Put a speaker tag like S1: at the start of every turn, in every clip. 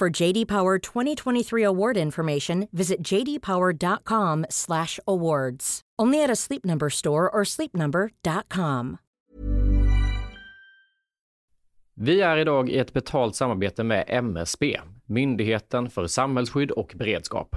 S1: For JD Power 2023 award information, visit jdpower.com/awards. Only at a Sleep Number store or sleepnumber.com.
S2: Vi är idag i ett betalt samarbete med MSB, Myndigheten för samhällsskydd och beredskap.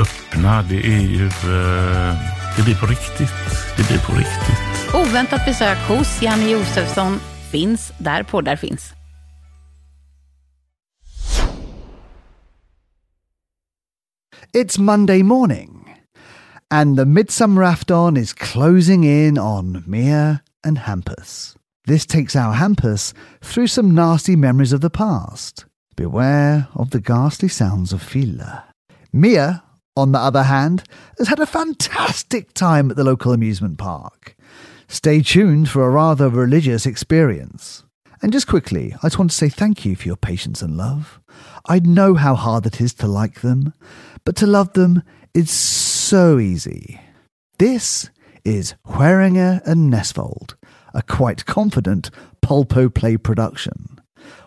S3: öppna. Det är ju... eh, det blir på riktigt. Det blir på riktigt.
S4: Oväntat besök hos Janne Josefsson finns där poddar finns.
S5: It's Monday morning, and the midsummer afton is closing in on Mia and Hampus. This takes our Hampus through some nasty memories of the past. Beware of the ghastly sounds of Fila. Mia, on the other hand, has had a fantastic time at the local amusement park. Stay tuned for a rather religious experience. And just quickly, I just want to say thank you for your patience and love. I know how hard it is to like them, but to love them is so easy. This is Hueringer and Nesvold, a quite confident Pulpo Play production.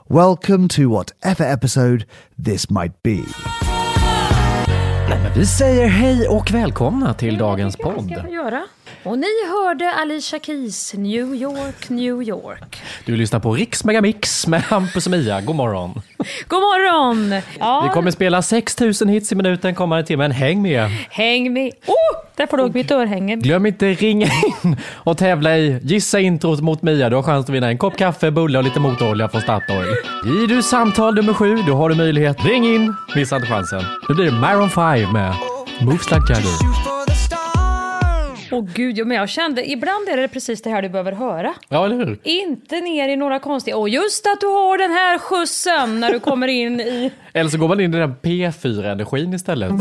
S5: Welcome to whatever episode this might be.
S2: Vi säger hej och välkomna till dagens
S6: Det
S2: podd.
S6: ska vi göra. Och ni hörde Alicia Keys New York, New York.
S2: Du lyssnar på Riks Megamix med Hampus och Mia. God morgon.
S6: God morgon! Ja,
S2: Vi kommer spela 6000 hits i minuten kommande timmen. Häng med!
S6: häng med. Oh, där får du upp mitt örhänge.
S2: Glöm inte ringa in och tävla i Gissa introt mot Mia. Du har chans att vinna en kopp kaffe, bulle och lite motorolja från Statoil. I du samtal nummer sju, då har du möjlighet. Ring in! Missa inte chansen. Nu blir det Maroon 5 med Moves Like Jagger.
S6: Åh gud, ja, men jag kände, ibland är det precis det här du behöver höra.
S2: Ja, eller hur?
S6: Inte ner i några konstiga, och just att du har den här skjutsen när du kommer in i...
S2: Eller så går man in i den P4-energin istället.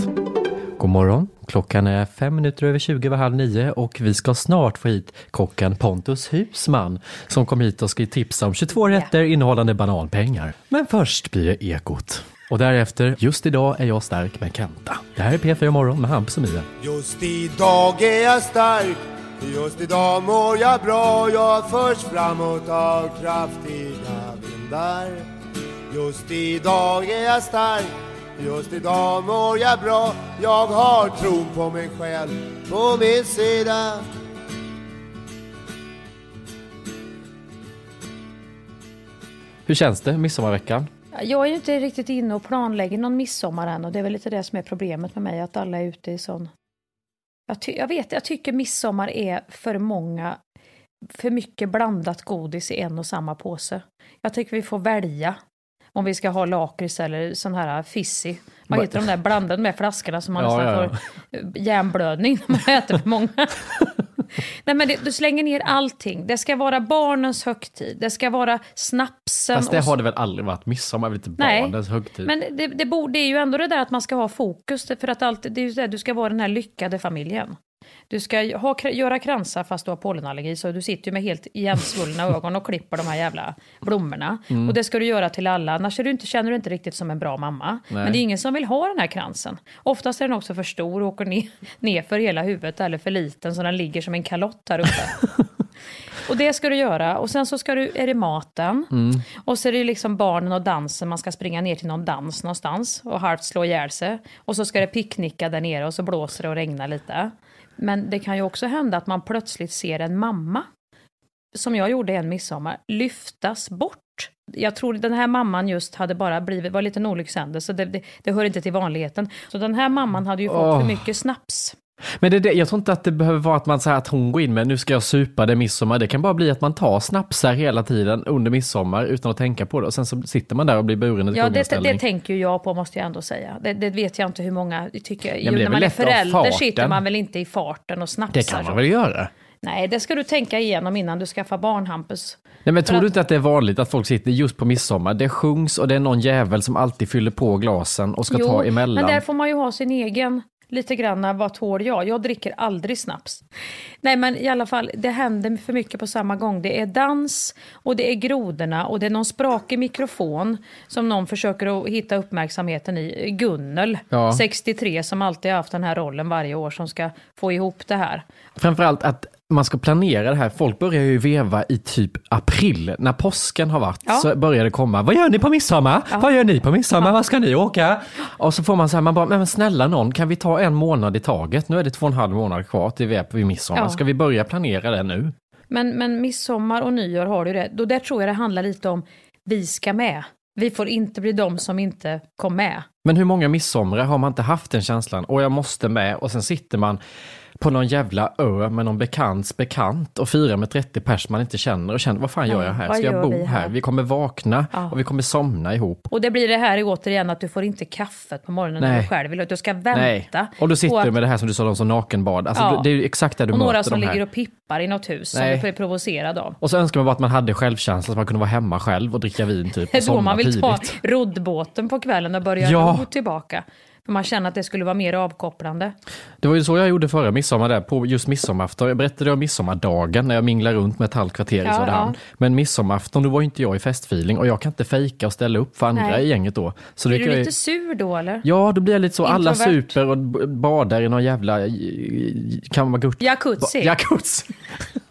S2: God morgon. Klockan är fem minuter över 20 över halv nio och vi ska snart få hit kocken Pontus Husman som kom hit och ska tipsa om 22 rätter innehållande bananpengar. Men först blir det Ekot. Och därefter, just idag är jag stark med Kenta. Det här är P4 Morgon med Hampus och Mia.
S7: Just idag är jag stark, just idag mår jag bra Jag förs framåt av kraftiga vindar Just idag är jag stark, just idag mår jag bra Jag har tron på mig själv på min sida
S2: Hur känns det midsommarveckan?
S6: Jag är ju inte riktigt inne och planlägger någon midsommar än och det är väl lite det som är problemet med mig, att alla är ute i sån... Jag, jag vet, jag tycker midsommar är för många, för mycket blandat godis i en och samma påse. Jag tycker vi får välja om vi ska ha lakrits eller sån här fizzy. Vad
S2: Va-
S6: heter de där blandade med flaskorna som man
S2: Ja,
S6: nästan
S2: ja,
S6: får hjärnblödning när man äter för många. Nej men det, du slänger ner allting. Det ska vara barnens högtid. Det ska vara snapsen.
S2: Fast det
S6: och
S2: har det väl aldrig varit. Midsommar är väl inte
S6: Nej,
S2: barnens högtid?
S6: Men det, det, borde, det är ju ändå det där att man ska ha fokus, för att allt, det är ju det, du ska vara den här lyckade familjen. Du ska ha, göra kransar fast du har pollenallergi, så du sitter ju med helt igensvullna ögon och klipper de här jävla blommorna.
S2: Mm.
S6: Och det ska du göra till alla, annars är du inte, känner du inte riktigt som en bra mamma.
S2: Nej.
S6: Men det är ingen som vill ha den här kransen. Oftast är den också för stor och åker ner, ner för hela huvudet, eller för liten, så den ligger som en kalott här uppe. Och det ska du göra. Och sen så ska du, är det maten.
S2: Mm.
S6: Och så är det liksom barnen och dansen. Man ska springa ner till någon dans någonstans och halvt slå ihjäl sig. Och så ska det picknicka där nere och så blåser det och regnar lite. Men det kan ju också hända att man plötsligt ser en mamma, som jag gjorde en midsommar, lyftas bort. Jag tror den här mamman just hade bara blivit, var lite en olyckshändelse, det, det, det hör inte till vanligheten. Så den här mamman hade ju fått
S2: Åh.
S6: för mycket snaps.
S2: Men det, det, jag tror inte att det behöver vara att man säger att hon går in med nu ska jag supa, det är midsommar. Det kan bara bli att man tar snapsar hela tiden under midsommar utan att tänka på det. Och sen så sitter man där och blir buren i
S6: Ja, det,
S2: kungaställning.
S6: det tänker ju jag på måste jag ändå säga. Det, det vet jag inte hur många tycker. Jo,
S2: det är
S6: när man är förälder sitter man väl inte i farten och snapsar.
S2: Det kan man väl göra?
S6: Nej, det ska du tänka igenom innan du skaffar barn, Hampus.
S2: Nej men
S6: För
S2: tror
S6: att-
S2: du inte att det är vanligt att folk sitter just på midsommar? Det sjungs och det är någon jävel som alltid fyller på glasen och ska ta emellan.
S6: men där får man ju ha sin egen, lite grann, vad tål jag? Jag dricker aldrig snaps. Nej, men i alla fall, det händer för mycket på samma gång. Det är dans och det är grodorna och det är någon sprakig mikrofon som någon försöker att hitta uppmärksamheten i. Gunnel,
S2: Ja.
S6: 63, som alltid har haft den här rollen varje år som ska få ihop det här.
S2: Framförallt att man ska planera det här. Folk börjar ju veva i typ april. När påsken har varit
S6: Ja.
S2: så börjar det komma. Vad gör ni på midsommar? Vad gör ni på midsommar? Var ska ni åka? Och så får man så här, man bara, men snälla någon, kan vi ta en månad i taget? Nu är det två och en halv månad kvar till vi är på midsommar.
S6: Ja.
S2: Ska vi börja planera det nu?
S6: Men, men midsommar och nyår har du det. Då där tror jag det handlar lite om vi ska med. Vi får inte bli de som inte kom med.
S2: Men hur många midsomrar har man inte haft den känslan? Och jag måste med och sen sitter man på någon jävla ö med någon bekants bekant och firar med 30 pers man inte känner och känner vad fan gör jag här? Ska jag bo
S6: vi
S2: här?
S6: här?
S2: Vi kommer vakna
S6: Ja.
S2: och vi kommer somna ihop.
S6: Och det blir det här återigen att du får inte kaffet på morgonen när
S2: Nej.
S6: du själv vill. Du ska vänta.
S2: Nej. Och då sitter du
S6: att-
S2: med det här som du sa, de som nakenbad. Alltså,
S6: Ja.
S2: Det är ju exakt där du
S6: och
S2: möter
S6: några som
S2: de här.
S6: ligger och pippar i något hus som
S2: Nej.
S6: du blir provocerad av.
S2: Och så önskar man bara att man hade självkänsla, så man kunde vara hemma själv och dricka vin typ.
S6: Det
S2: Och
S6: är då man vill
S2: tidigt.
S6: ta roddbåten på kvällen och börja
S2: Ja.
S6: ro tillbaka. Man känner att det skulle vara mer avkopplande.
S2: Det var ju så jag gjorde förra midsommar där, på just midsommarafton. Jag berättade om midsommardagen när jag minglade runt med ett halvt kvarter i
S6: Ja,
S2: Söderhamn.
S6: ja.
S2: Men midsommarafton, då var inte jag i festfeeling och jag kan inte fejka och ställa upp för andra
S6: Nej.
S2: i gänget då. Så det
S6: Blir du
S2: jag-
S6: lite sur då eller?
S2: Ja, då blir jag lite så. Alla
S6: Introvert.
S2: super och badar i någon jävla Kamagurt.
S6: Jacuzzi.
S2: Jacuzzi.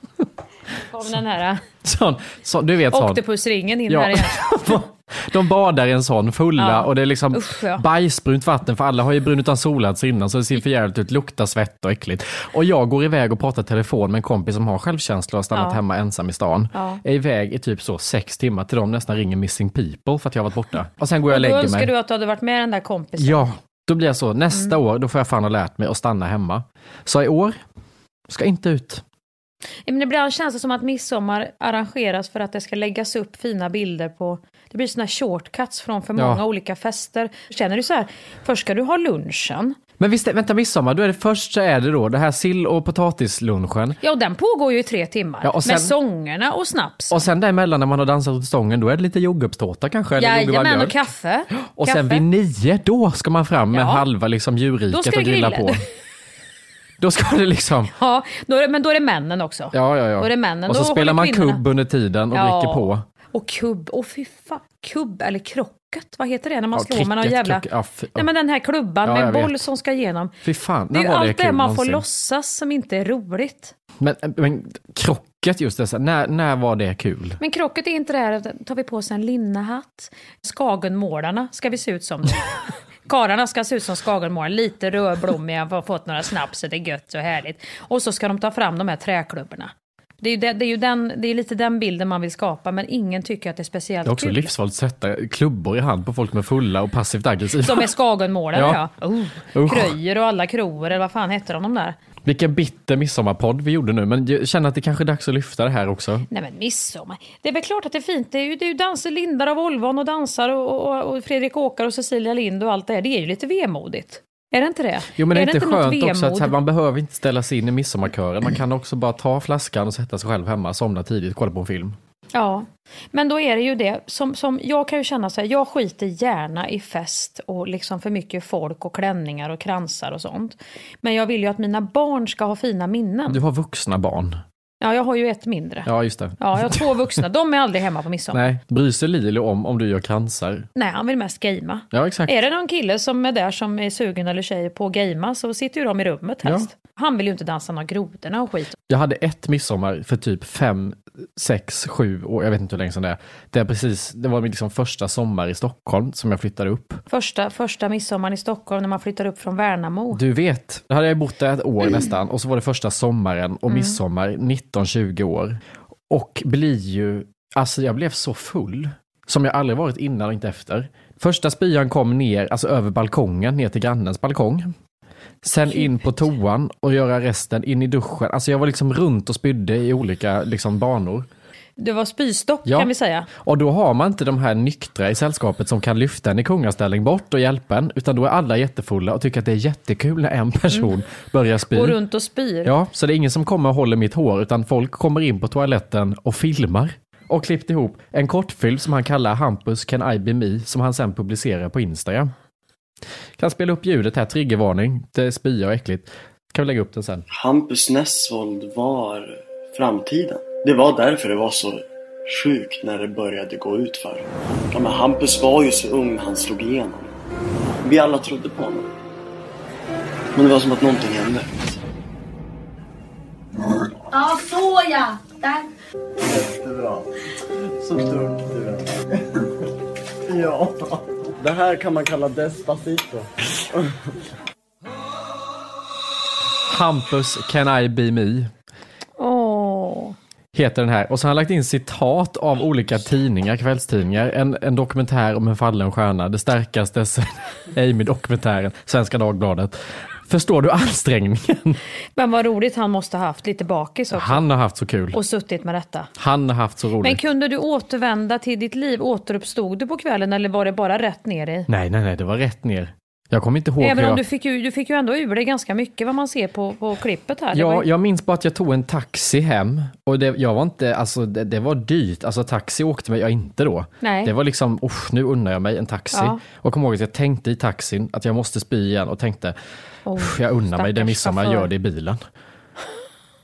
S6: Kom den här
S2: Sån, sån, du vet sån.
S6: oktopusringen in
S2: Ja.
S6: här igen.
S2: De badar i en sån fulla
S6: Ja.
S2: och det är liksom
S6: Usch, ja.
S2: bajsbrunt vatten för alla har ju brunnit utan solats innan så det ser för jävligt ut, luktar svett och äckligt. Och jag går iväg och pratar telefon med en kompis som har självkänsla och har stannat
S6: Ja.
S2: hemma ensam i stan.
S6: Ja.
S2: Är iväg i typ så sex timmar till de nästan ringer missing people för att jag har varit borta. Och sen går jag och
S6: Och då
S2: lägger
S6: önskar
S2: mig.
S6: du att du hade varit med den där kompisen.
S2: Ja, då blir jag så. Nästa
S6: Mm.
S2: år, då får jag fan ha lärt mig att stanna hemma. Så i år, ska inte ut.
S6: Ja, Men ibland känns det som att midsommar arrangeras för att det ska läggas upp fina bilder på... Det blir såna shortcuts från för
S2: Ja.
S6: många olika fester. Känner du så här, först ska du ha lunchen.
S2: Men visst, vänta midsommar, då är det först så är det då det här sill och potatislunchen.
S6: Ja, och den pågår ju i tre timmar.
S2: Ja, och sen-
S6: Med sångerna och snaps.
S2: Och sen däremellan när man har dansat åt stången, då är det lite jordgubbstårta kanske? eller
S6: Jajamän, och kaffe.
S2: Och
S6: kaffe.
S2: sen vid nio, då ska man fram med
S6: Ja.
S2: halva liksom djurriket och grilla. på. Då ska det liksom,
S6: Ja, då är det, men då är det männen också.
S2: ja ja ja.
S6: Då är det männen.
S2: och så
S6: Då
S2: spelar man
S6: kvinnorna-
S2: kubb under tiden och
S6: Ja.
S2: dricker på.
S6: Och kubb, och fy fan, kubb eller krocket, vad heter det när man
S2: Ja,
S6: slår med någon jävla...
S2: ja, fy-
S6: Nej men den här klubban
S2: Ja,
S6: med boll
S2: vet.
S6: som ska igenom.
S2: Fy fan,
S6: Det är ju
S2: det
S6: allt det
S2: kul
S6: man får
S2: någonsin?
S6: låtsas som inte är roligt.
S2: Men, men krocket just det, så när, när var det kul?
S6: Men krocket är inte det här, tar vi på oss en linnehatt. Skagenmålarna ska vi se ut som. Karlarna ska se ut som skagenmålare, lite rödblommiga, har fått några snaps, det är gött och härligt. Och så ska de ta fram de här träklubborna. Det är ju, det, det är ju den, det är lite den bilden man vill skapa, men ingen tycker att det är speciellt
S2: Det är också
S6: kul.
S2: livsfarligt att sätta klubbor i hand på folk med fulla och passivt aggressiva.
S6: Som är skagenmålare,
S2: Ja.
S6: ja. Oh. Kröjer och alla kroer, eller vad fan hette de, de där?
S2: Vilken bitter midsommarpodd vi gjorde nu, men jag känner att det kanske är dags att lyfta det här också.
S6: Nej men midsommar. Det är väl klart att det är fint. Det är ju, det är ju danser Lindar av Olvan och dansar och, och, och Fredrik Åkare och Cecilia Lind och allt det här. Det är ju lite vemodigt. Är det inte det?
S2: Jo men det är, inte skönt också att här, man behöver inte ställa sig in i midsommarkören. Man kan också bara ta flaskan och sätta sig själv hemma, somna tidigt, kolla på en film.
S6: Ja, men då är det ju det som, som jag kan ju känna så här, jag skiter gärna i fest och liksom för mycket folk och klänningar och kransar och sånt. Men jag vill ju att mina barn ska ha fina minnen.
S2: Du har vuxna barn.
S6: Ja, jag har ju ett mindre.
S2: Ja, just det.
S6: Ja, jag har två vuxna. De är aldrig hemma på midsommar.
S2: Nej, bryr sig Lilo om om du gör kransar?
S6: Nej, han vill mest gamea.
S2: Ja, exakt.
S6: Är det någon kille som är där som är sugen eller tjej på att gamea så sitter ju de i rummet helst. Han vill ju inte dansa några grodorna och skit.
S2: Jag hade ett midsommar för typ fem, sex, sju år, jag vet inte hur länge sedan det är. Det, är precis, det var min liksom första sommar i Stockholm som jag flyttade upp.
S6: Första, första midsommaren i Stockholm när man flyttar upp från Värnamo.
S2: Du vet, då hade jag bott där ett år
S6: Mm.
S2: nästan och så var det första sommaren och midsommar 19-20 år. Och blir ju, alltså jag blev så full som jag aldrig varit innan och inte efter. Första spyan kom ner, alltså över balkongen, ner till grannens balkong. Sen in på toan och göra resten, in i duschen. Alltså jag var liksom runt och spydde i olika liksom banor.
S6: Det var spystopp
S2: Ja.
S6: kan vi säga.
S2: Och då har man inte de här nyktra i sällskapet som kan lyfta en i kungaställning bort och hjälpa en, utan då är alla jättefulla och tycker att det är jättekul när en person börjar spy.
S6: Gå runt och spyr.
S2: Ja, så det är ingen som kommer och håller mitt hår, utan folk kommer in på toaletten och filmar. Och klippt ihop en kortfilm som han kallar Hampus Can I Be Me, som han sen publicerar på Instagram. Kan spela upp ljudet här, triggervarning. Det är spya och äckligt. Kan vi lägga upp den sen.
S8: Hampus Nessvold var framtiden. Det var därför det var så sjukt när det började gå ut för. Ja, men Hampus var ju så ung när han slog igenom. Vi alla trodde på honom. Men det var som att någonting hände.
S9: Ja, såja! Där.
S8: Jättebra. Så duktig du Ja. Det här kan man kalla Despacito.
S2: Hampus Can I Be Me. Heter den här. Och så har han lagt in citat av olika tidningar, kvällstidningar. En, en dokumentär om en fallen stjärna, det starkaste Amy-dokumentären, Svenska Dagbladet. Förstår du ansträngningen?
S6: Men vad roligt han måste ha haft lite bakis också.
S2: Han har haft så kul.
S6: Och suttit med detta.
S2: Han har haft så roligt.
S6: Men kunde du återvända till ditt liv? Återuppstod du på kvällen eller var det bara rätt ner i?
S2: Nej, nej, nej, det var rätt ner. Jag kommer inte ihåg
S6: Även om
S2: jag...
S6: du fick, ju, du fick ju ändå ur dig ganska mycket vad man ser på, på klippet här.
S2: Ja,
S6: ju-
S2: jag minns bara att jag tog en taxi hem och det, jag var inte, alltså det, det var dyrt. Alltså taxi åkte jag inte då.
S6: Nej.
S2: Det var liksom, usch, nu unnar jag mig en taxi.
S6: Ja.
S2: Och kom ihåg att jag tänkte i taxin att jag måste spy igen och tänkte,
S6: Oh,
S2: jag unnar mig, det midsommar,
S6: chaufför.
S2: gör det i bilen.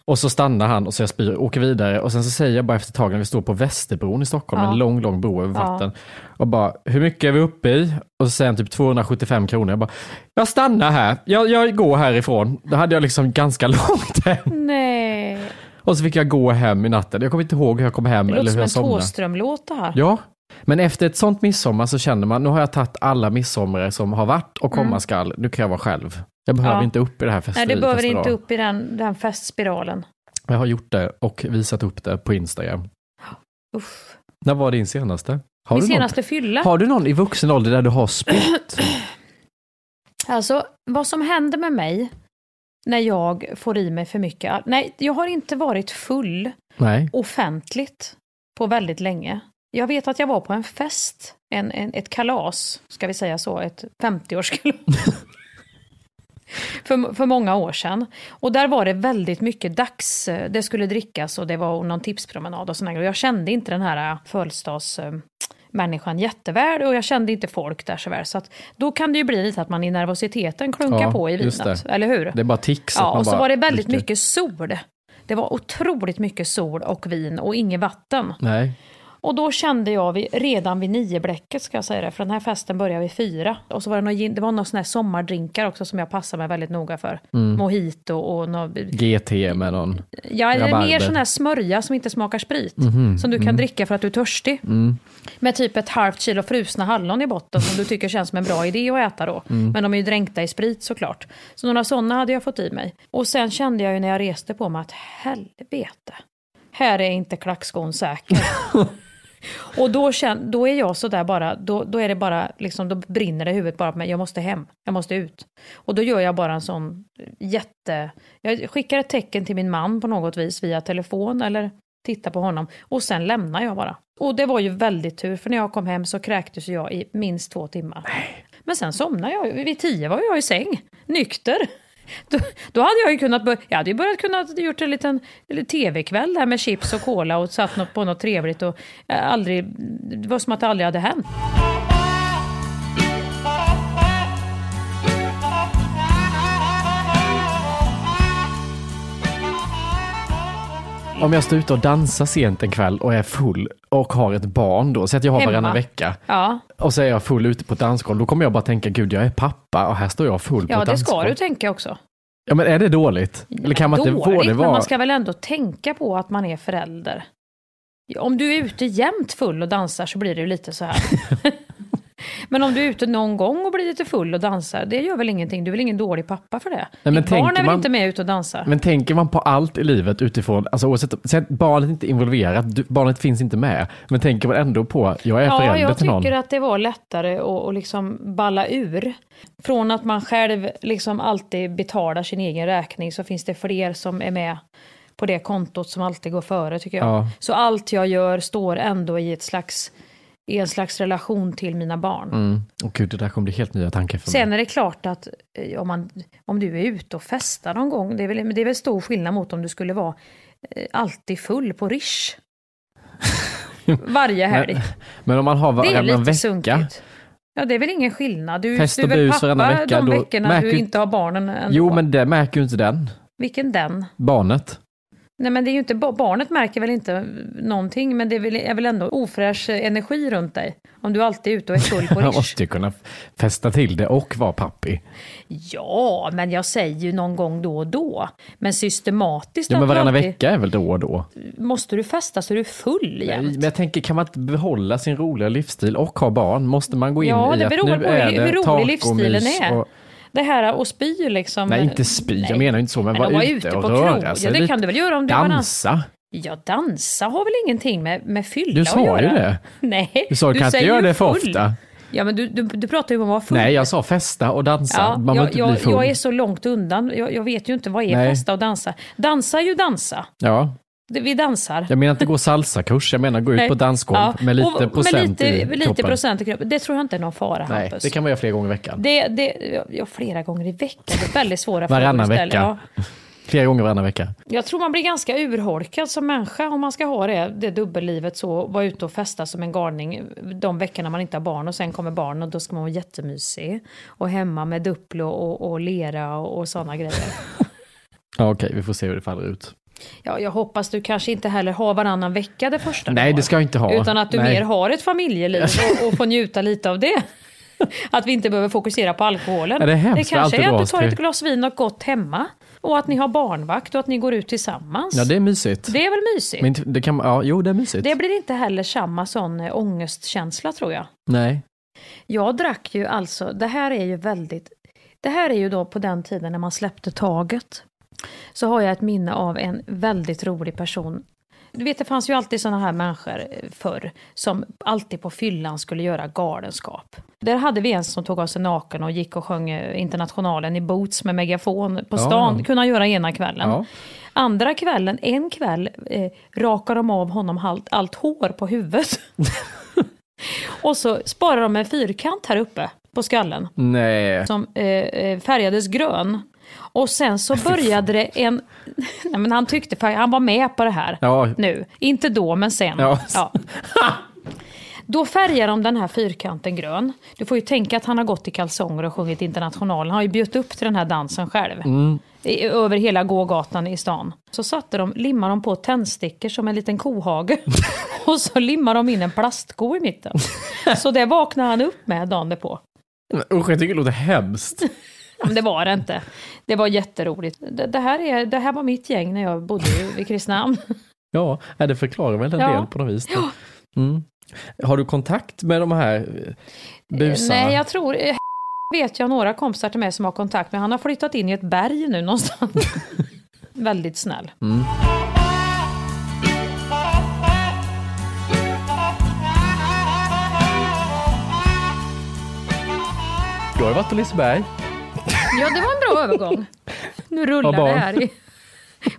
S2: Och så stannar han och så jag spyr, åker vidare och sen så säger jag bara efter ett tag när vi står på Västerbron i Stockholm,
S6: Ja.
S2: en lång, lång bro över
S6: Ja.
S2: vatten. Och bara, hur mycket är vi uppe i? Och så säger han typ 275 kronor. Jag bara, jag stannar här, jag, jag går härifrån. Då hade jag liksom ganska långt hem.
S6: Nej,
S2: Och så fick jag gå hem i natten. Jag kommer inte ihåg hur jag kom hem
S6: det
S2: eller
S6: låter
S2: hur
S6: som
S2: jag
S6: en
S2: somnade.
S6: Thåström-låt det här.
S2: Ja, men efter ett sånt midsommar så känner man, nu har jag tagit alla midsommar som har varit och komma
S6: Mm.
S2: skall. Nu kan jag vara själv. Jag behöver
S6: Ja.
S2: inte upp i det här
S6: Nej,
S2: festeriet.
S6: det behöver inte upp i den, den festspiralen.
S2: Jag har gjort det och visat upp det på Instagram.
S6: Uff.
S2: När var din senaste? Har
S6: Min
S2: du
S6: senaste
S2: någon,
S6: fylla.
S2: Har du någon i vuxen ålder där du har spytt?
S6: Alltså, vad som händer med mig när jag får i mig för mycket. Nej, jag har inte varit full
S2: Nej.
S6: offentligt på väldigt länge. Jag vet att jag var på en fest, en, en, ett kalas, ska vi säga så, ett 50-årskalas. för, för många år sedan. Och där var det väldigt mycket dags, eh, det skulle drickas och det var någon tipspromenad och grejer. Och jag kände inte den här eh, födelsedagsmänniskan jätteväl och jag kände inte folk där så väl. Så att då kan det ju bli lite att man i nervositeten klunkar
S2: Ja,
S6: på i vinet, eller hur?
S2: Det är bara tics.
S6: Ja, och så var det väldigt
S2: dricker.
S6: mycket sol. Det var otroligt mycket sol och vin och inget vatten.
S2: Nej.
S6: Och då kände jag vid, redan vid nio bläcket ska jag säga det, för den här festen började vid fyra. Och så var det, någon, det var några såna här sommardrinkar också som jag passar mig väldigt noga för.
S2: Mm.
S6: Mojito och något,
S2: GT med någon
S6: Ja,
S2: rabarber.
S6: mer sån här smörja som inte smakar sprit.
S2: Mhm,
S6: Som du kan
S2: mm.
S6: dricka för att du är törstig.
S2: Mm.
S6: Med typ ett halvt kilo frusna hallon i botten som du tycker känns som en bra idé att äta då.
S2: Mm.
S6: Men de är ju dränkta i sprit såklart. Så några sådana hade jag fått i mig. Och sen kände jag ju när jag reste på mig att helvete, här är inte klackskon säker. Och då, känn, då är jag sådär bara, då, då är det bara, liksom, då brinner det i huvudet bara på mig, jag måste hem, jag måste ut. Och då gör jag bara en sån jätte, jag skickar ett tecken till min man på något vis via telefon eller tittar på honom och sen lämnar jag bara. Och det var ju väldigt tur, för när jag kom hem så kräktes jag i minst två timmar. Men sen somnade jag, vid tio var jag i säng, nykter. Då, då hade jag ju kunnat börja, jag hade ju börjat kunna gjort en liten, tv-kväll där med chips och cola och satt något på något trevligt och eh, aldrig, det var som att det aldrig hade hänt.
S2: Om jag står ute och dansar sent en kväll och är full och har ett barn då, så att jag har
S6: Hemma.
S2: varannan vecka.
S6: Ja,
S2: Och så är jag full ute på ett dansgolv, då kommer jag bara tänka, gud jag är pappa och här står jag full på
S6: ja
S2: ett
S6: det ska du tänka också.
S2: Ja men är det dåligt? Eller kan man inte
S6: Dåligt,
S2: både
S6: men
S2: vara...
S6: man ska väl ändå tänka på att man är förälder. Om du är ute jämt full och dansar så blir det ju lite så här. men om du är ute någon gång och blir lite full och dansar, det gör väl ingenting. Du är väl ingen dålig pappa för det?
S2: men
S6: Ditt barn är väl
S2: man-
S6: inte med ute och dansar?
S2: Men tänker man på allt i livet utifrån, alltså oavsett, barnet inte är involverat, barnet finns inte med, men tänker man ändå på, jag är
S6: Ja,
S2: förälder
S6: jag
S2: till någon.
S6: tycker att det var lättare att, att liksom balla ur. Från att man själv liksom alltid betalar sin egen räkning så finns det fler som är med på det kontot som alltid går före tycker jag.
S2: Ja.
S6: Så allt jag gör står ändå i ett slags i en slags relation till mina barn.
S2: Mm. Och gud, det där kommer bli helt nya tankar för
S6: Sen
S2: mig.
S6: är det klart att eh, om, man, om du är ute och festar någon gång, det är väl, det är väl stor skillnad mot om du skulle vara eh, alltid full på Rish. Varje helg.
S2: Men, men om man har
S6: är
S2: varannan vecka,
S6: sunkigt. Ja, det är väl ingen skillnad. Du,
S2: Fest
S6: du
S2: och
S6: är väl pappa
S2: vecka,
S6: de veckorna du inte har barnen ändå.
S2: jo men det märker ju inte den,
S6: Vilken den?
S2: barnet.
S6: Nej men det är ju inte, ba- barnet märker väl inte någonting, men det är väl, är väl ändå ofräsch energi runt dig. Om du alltid är ute och är full på
S2: Man måste ju kunna festa till det och vara pappi.
S6: Ja, men jag säger ju någon gång då och då. Men systematiskt
S2: Ja, men varannan
S6: alltid-
S2: vecka är väl då och då?
S6: måste du festa så är du full
S2: Nej,
S6: jämt.
S2: men jag tänker, kan man inte behålla sin roliga livsstil och ha barn? Måste man gå in
S6: Ja,
S2: i
S6: det
S2: att
S6: beror
S2: nu
S6: på
S2: är
S6: hur,
S2: det
S6: hur rolig
S2: tacomys
S6: livsstilen är.
S2: och-
S6: Det här att spy liksom.
S2: Nej, inte spy, jag menar inte så, men
S6: Men
S2: vara
S6: att
S2: ute och
S6: på
S2: röra
S6: krog,
S2: sig
S6: Ja, det kan du väl göra om du
S2: Dansa.
S6: Ja, dansa har väl ingenting med, med fylla
S2: Du
S6: att
S2: sa
S6: göra?
S2: ju det.
S6: Nej,
S2: Du sa, kan inte göra det för
S6: full.
S2: ofta.
S6: Ja, men du, du, du pratar ju om att vara full.
S2: Nej, jag sa festa och dansa.
S6: Ja,
S2: man
S6: jag,
S2: inte
S6: jag,
S2: bli full.
S6: jag är så långt undan. Jag, jag vet ju inte vad är
S2: Nej.
S6: festa och dansa. Dansa är ju dansa.
S2: Ja,
S6: Vi dansar.
S2: jag menar inte gå salsakurs, jag menar gå ut
S6: Nej.
S2: på dansgolv
S6: Ja,
S2: med lite
S6: och-
S2: procent
S6: med lite,
S2: i
S6: lite
S2: kroppen.
S6: procent i kroppen. Det tror jag inte är någon fara,
S2: Nej,
S6: Hampus.
S2: det kan man göra flera gånger i veckan.
S6: Det, det, ja, flera gånger i veckan. Det är väldigt svåra frågor
S2: Varannan vecka.
S6: Ja.
S2: Flera gånger varannan vecka.
S6: Jag tror man blir ganska urholkad som människa om man ska ha det, det dubbellivet så, vara ute och festa som en galning de veckorna man inte har barn och sen kommer barn och då ska man vara jättemysig. Och hemma med Duplo och, och lera och, och sådana grejer.
S2: Ja, okej, vi får se hur det faller ut.
S6: Ja, jag hoppas du kanske inte heller har varannan vecka det första
S2: Nej, det ska jag inte ha.
S6: Utan att du
S2: Nej.
S6: mer har ett familjeliv och, och får njuta lite av det. Att vi inte behöver fokusera på alkoholen.
S2: Det är hemskt, för
S6: kanske är att du tar ett glas vin och gott hemma. Och att ni har barnvakt och att ni går ut tillsammans.
S2: Ja, det är mysigt.
S6: Det är väl mysigt?
S2: Men det kan, ja, jo, det är mysigt.
S6: Det blir inte heller samma sån eh, ångestkänsla tror jag.
S2: Nej.
S6: Jag drack ju alltså, det här är ju väldigt, det här är ju då på den tiden när man släppte taget. Så har jag ett minne av en väldigt rolig person. Du vet det fanns ju alltid såna här människor eh, förr som alltid på fyllan skulle göra galenskap. Där hade vi en som tog av sig naken och gick och sjöng eh, Internationalen i boots med megafon på
S2: Ja.
S6: stan. Kunde han göra ena kvällen.
S2: Ja.
S6: Andra kvällen, en kväll, eh, rakar de av honom allt, allt hår på huvudet. och så sparar de en fyrkant här uppe på skallen
S2: Nej.
S6: som eh, eh, färgades grön. Och sen så började det en... Nej, men han tyckte han var med på det här
S2: Ja.
S6: nu. Inte då, men sen.
S2: Ja.
S6: Då färgar de den här fyrkanten grön. Du får ju tänka att han har gått i kalsonger och sjungit Internationalen. Han har ju bjudit upp till den här dansen själv.
S2: Mm.
S6: I, över hela gågatan i stan. Så satte de, limmade de på tändstickor som en liten kohage. och så limmade de in en plastko i mitten. Så det vaknade han upp med dagen därpå.
S2: Usch, jag tycker det låter hemskt.
S6: Men det var det inte. Det var jätteroligt. Det, det, här, är, det här var mitt gäng när jag bodde i- Kristinehamn.
S2: Ja, det förklarar väl en
S6: Ja.
S2: del på något vis. Mm. Har du kontakt med de här eh, busarna?
S6: Nej, jag tror... eh, vet jag några kompisar till mig som har kontakt med. Han har flyttat in i ett berg nu någonstans. Väldigt snäll.
S2: Mm. Du har ju varit på Liseberg.
S6: Ja, det var en bra övergång. Nu rullar det här i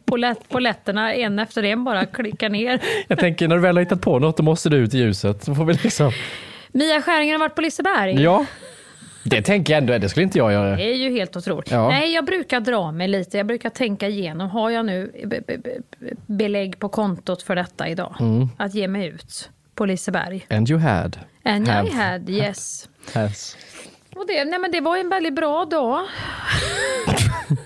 S6: polett, poletterna en efter en bara klickar ner.
S2: Jag tänker när du väl har hittat på något, då måste du ut i ljuset. Så får vi liksom...
S6: Mia Skäringer har varit på Liseberg.
S2: Ja, det tänker jag ändå, det skulle inte jag göra.
S6: Det är ju helt otroligt.
S2: Ja.
S6: Nej, jag brukar dra mig lite. Jag brukar tänka igenom. Har jag nu be- be- be- belägg på kontot för detta idag?
S2: Mm.
S6: Att ge mig ut på Liseberg.
S2: And you had.
S6: And
S2: Have.
S6: I had, yes.
S2: Has.
S6: Och det, nej men det var en väldigt bra dag.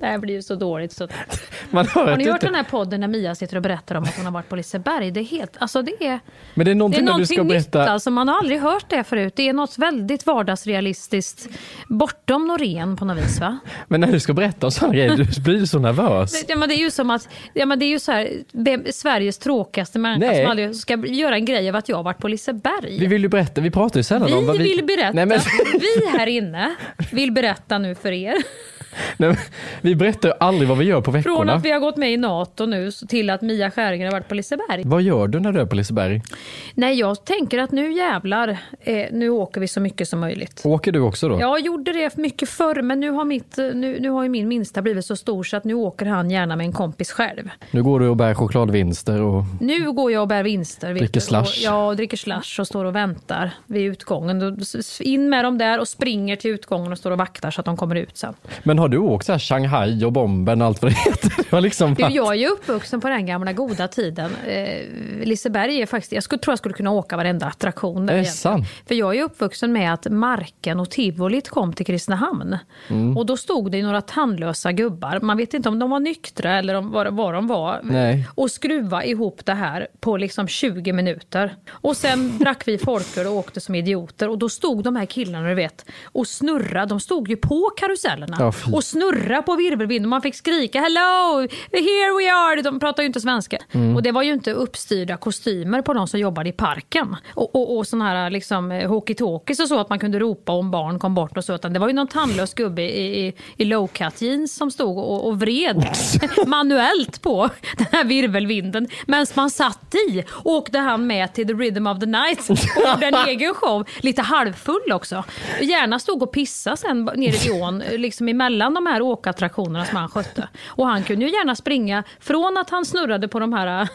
S6: det här blir ju så dåligt. Så.
S2: Man hör
S6: Har ni hört
S2: inte...
S6: den här podden när Mia sitter och berättar om att hon har varit på Liseberg? Det är helt, alltså det är,
S2: Men det är någonting
S6: det är någonting nytt alltså. Man har aldrig hört det förut. Det är något väldigt vardagsrealistiskt. Bortom Norén på något vis va?
S2: Men när du ska berätta om sådana grejer, du blir så nervös.
S6: Ja, men det är ju som att, ja, men det är ju så här, Sveriges tråkigaste människa som aldrig ska göra en grej av att jag har varit på Liseberg.
S2: Vi vill ju berätta, vi pratar ju sällan
S6: Vi
S2: om vad vi...
S6: vill berätta,
S2: Nej, men,
S6: vi här inne vill berätta nu för er.
S2: Nej, vi berättar ju aldrig vad vi gör på
S6: Från
S2: veckorna.
S6: att vi har gått med i NATO nu till att Mia Skäringer har varit på Liseberg.
S2: Vad gör du när du är på Liseberg?
S6: Nej, jag tänker att nu jävlar, eh, nu åker vi så mycket som möjligt.
S2: Åker du också då?
S6: Jag gjorde det mycket förr, men nu har, mitt, nu, nu har ju min minsta blivit så stor så att nu åker han gärna med en kompis själv.
S2: Nu går du och bär chokladvinster och...
S6: Nu går jag och bär vinster.
S2: Dricker
S6: du,
S2: slush.
S6: Och, ja, och dricker slush och står och väntar vid utgången. In med dem där och springer till utgången och står och vaktar så att de kommer ut sen.
S2: Men har du åkt så här Shanghai och Bomben och allt vad det heter? Har liksom
S6: Du, jag är ju uppvuxen på den gamla goda tiden. Eh, Liseberg är faktiskt, jag skulle, tror jag skulle kunna åka varenda attraktion där
S2: Är det
S6: egentligen.
S2: sant?
S6: För jag är uppvuxen med att Marken och Tivolit kom till Kristinehamn.
S2: Mm.
S6: Och då stod det några tandlösa gubbar, man vet inte om de var nyktra eller om, vad, vad de var,
S2: Nej.
S6: och skruva ihop det här på liksom 20 minuter. Och sen drack vi folköl och åkte som idioter och då stod de här killarna du vet och snurrade, de stod ju på karusellerna
S2: fy.
S6: Och snurra på virvelvind och man fick skrika hello, here we are. De pratar ju inte svenska.
S2: Mm.
S6: Och det var ju inte uppstyrda kostymer på de som jobbade i parken. Och, och, och såna här liksom eh, walkie-talkies och så att man kunde ropa om barn kom bort och så. Utan det var ju någon tandlös gubbe i, i, i low cut jeans som stod och, och vred manuellt på den här virvelvinden. Medan man satt i åkte han med till the rhythm of the night och gjorde en egen show. Lite halvfull också. Gärna stod och pissade sen nere i ån, liksom emellan de här åkattraktionerna som han skötte. Och han kunde ju gärna springa från att han snurrade på de här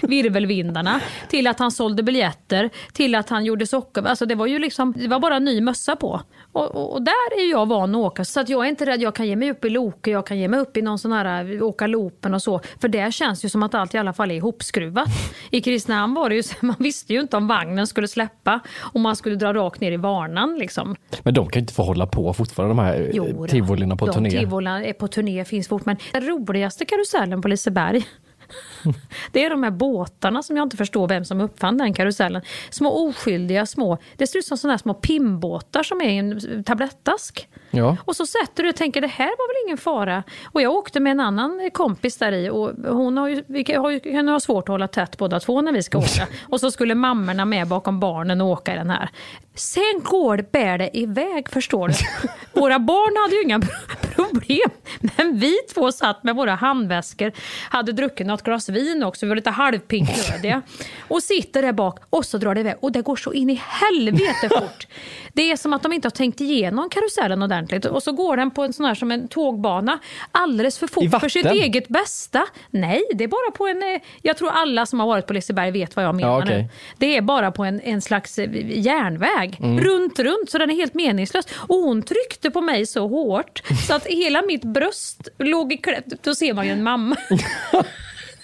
S6: virvelvindarna till att han sålde biljetter till att han gjorde socker. Alltså det var ju liksom, det var bara ny mössa på. Och, och, och där är jag van att åka så att jag är inte rädd. Jag kan ge mig upp i Loke, jag kan ge mig upp i någon sån här åka loopen och så. För det känns ju som att allt i alla fall är ihopskruvat. I Kristinehamn var det ju så, man visste ju inte om vagnen skulle släppa och man skulle dra rakt ner i Varnan liksom.
S2: Men de kan ju inte få hålla på fortfarande, de här
S6: Jo då.
S2: tivolierna på
S6: de
S2: turné.
S6: tivolierna är på turné, finns fort. Men den roligaste karusellen på Liseberg det är de här båtarna som jag inte förstår vem som uppfann den karusellen. Små oskyldiga små, det ser ut som sådana här små pimbåtar som är i en tablettask.
S2: Ja.
S6: Och så sätter du och tänker det här var väl ingen fara. Och jag åkte med en annan kompis där i och hon har ju, vi har ju, kan ha svårt att hålla tätt båda två när vi ska åka. Och så skulle mammorna med bakom barnen och åka i den här. Sen går det, bär det iväg förstår du. Våra barn hade ju inga problem. Men vi två satt med våra handväskor, hade druckit något glas vin också, vi var lite halvpinkrödiga. Och sitter där bak och så drar det iväg. Och det går så in i helvete fort. Det är som att de inte har tänkt igenom karusellen ordentligt. Och så går den på en sån här som en tågbana alldeles för fort för sitt eget bästa. Nej, det är bara på en... eh, Jag tror alla som har varit på Liseberg vet vad jag menar
S2: Ja, okej.
S6: nu. Det är bara på en, en slags eh, järnväg.
S2: Mm.
S6: Runt, runt, så den är helt meningslös. Och hon tryckte på mig så hårt så att hela mitt bröst låg i kläm. Då ser man ju en mamma.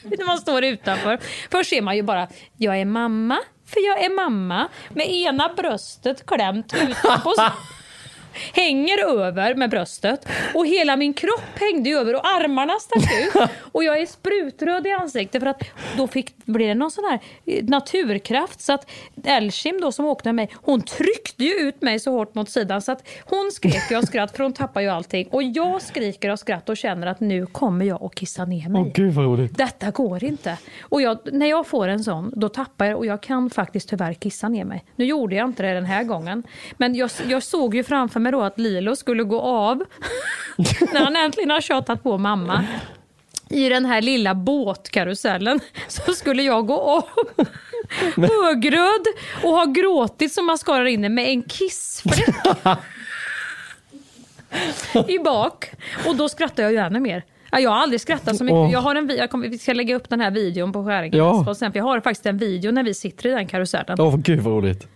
S6: När man står utanför. Först ser man ju bara, jag är mamma, för jag är mamma. Med ena bröstet klämt utanpå. Hänger över med bröstet och hela min kropp hängde över och armarna stack ut. Och jag är sprutröd i ansiktet för att då fick, blev det någon sån här eh, naturkraft så att Elshim då som åkte med mig, hon tryckte ju ut mig så hårt mot sidan så att hon skrek av skratt för hon tappar ju allting. Och jag skriker av skratt och känner att nu kommer jag att kissa ner mig.
S2: Åh gud vad roligt.
S6: Detta går inte. Och jag, när jag får en sån, då tappar jag och jag kan faktiskt tyvärr kissa ner mig. Nu gjorde jag inte det den här gången. Men jag, jag såg ju framför mig då att Lilo skulle gå av när han äntligen har tjatat på mamma. I den här lilla båtkarusellen så skulle jag gå av högröd och ha gråtit som mascara inne med en kissfläck i bak. Och då skrattar jag ju ännu mer. Ja, jag har aldrig skrattat så mycket. Jag har en, jag kommer, vi ska lägga upp den här videon på Skäringen.
S2: Ja.
S6: Och sen, för jag har faktiskt en video när vi sitter i den karusellen.
S2: Åh gud vad roligt.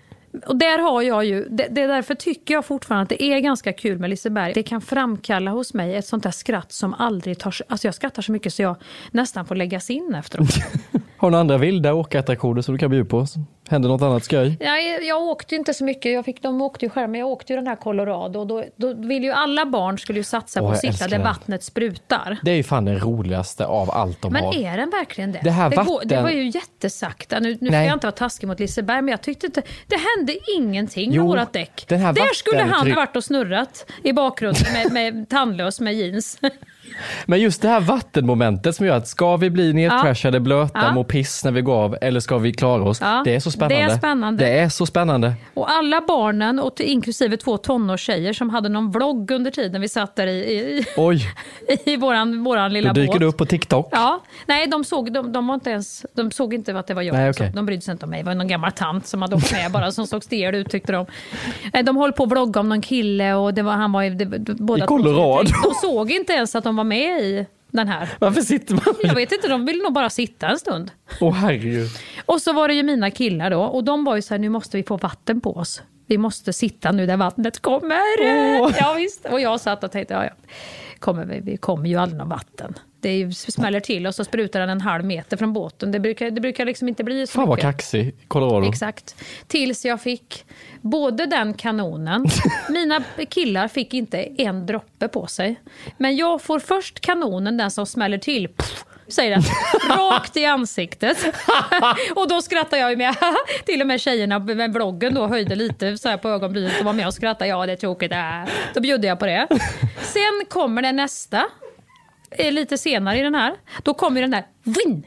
S6: Och där har jag ju, det, det är därför tycker jag fortfarande att det är ganska kul med Liseberg. Det kan framkalla hos mig ett sånt där skratt som aldrig tar sig- Alltså jag skrattar så mycket så jag nästan får läggas in efteråt.
S2: Har du några andra vilda åkattraktioner som du kan bjuda på? Hände något annat skoj?
S6: Jag, jag åkte inte så mycket, jag fick, de åkte ju själva, men jag åkte ju den här Colorado. Och då, då vill ju alla barn skulle ju satsa
S2: Åh,
S6: på att sitta där
S2: den.
S6: vattnet sprutar.
S2: Det är ju fan det roligaste av allt de
S6: Men
S2: har.
S6: är den verkligen det?
S2: Det här
S6: det,
S2: vatten-
S6: det var ju jättesakta. Nu, nu ska
S2: Nej.
S6: jag inte vara taskig mot Liseberg, men jag tyckte inte... Det hände ingenting
S2: Jo,
S6: med vårat däck.
S2: den här
S6: Där skulle han ha varit och snurrat i bakgrunden med, med tandlös med jeans.
S2: Men just det här vattenmomentet som gör att ska vi bli nedcrashade, blöta,
S6: Ja.
S2: må piss när vi går av eller ska vi klara oss?
S6: Ja,
S2: Det är så spännande.
S6: det är spännande.
S2: Det är så spännande.
S6: Och alla barnen, och till- inklusive två tonårstjejer som hade någon vlogg under tiden vi satt där i, i,
S2: Oj,
S6: i våran, våran lilla
S2: då dyker
S6: båt.
S2: det upp på TikTok.
S6: Ja, nej de såg, de, de var inte ens, de såg inte att det var jag.
S2: Nej,
S6: så de brydde sig inte om mig. Det var någon gammal tant som hade åkt med bara som såg stel ut tyckte de. De höll på att vlogga om någon kille och det var, han var. Det, båda
S2: I Colorado.
S6: De såg inte ens att de var med i den här.
S2: Varför sitter man?
S6: Jag vet inte, de ville nog bara sitta en stund.
S2: Åh herregud.
S6: Och så var det ju mina killar då och de var ju så här, nu måste vi få vatten på oss. Vi måste sitta nu där vattnet kommer. Ja, visst. Och jag satt och tänkte, ja, ja. Kommer vi, vi kommer ju aldrig någon vatten. Det smäller till och så sprutar den en halv meter från båten. Det brukar, det brukar liksom inte bli så
S2: Fan vad
S6: mycket.
S2: kaxig, Colorado.
S6: Exakt. Tills jag fick både den kanonen, mina killar fick inte en droppe på sig. Men jag får först kanonen, den som smäller till, pff, säger den, rakt i ansiktet. och då skrattar jag ju med. Till och med tjejerna med bloggen då höjde lite så här på ögonbrynet och var med och skrattade. Ja, det är tråkigt. Äh. Då bjuder jag på det. Sen kommer det nästa lite senare i den här, då kommer den där vinn.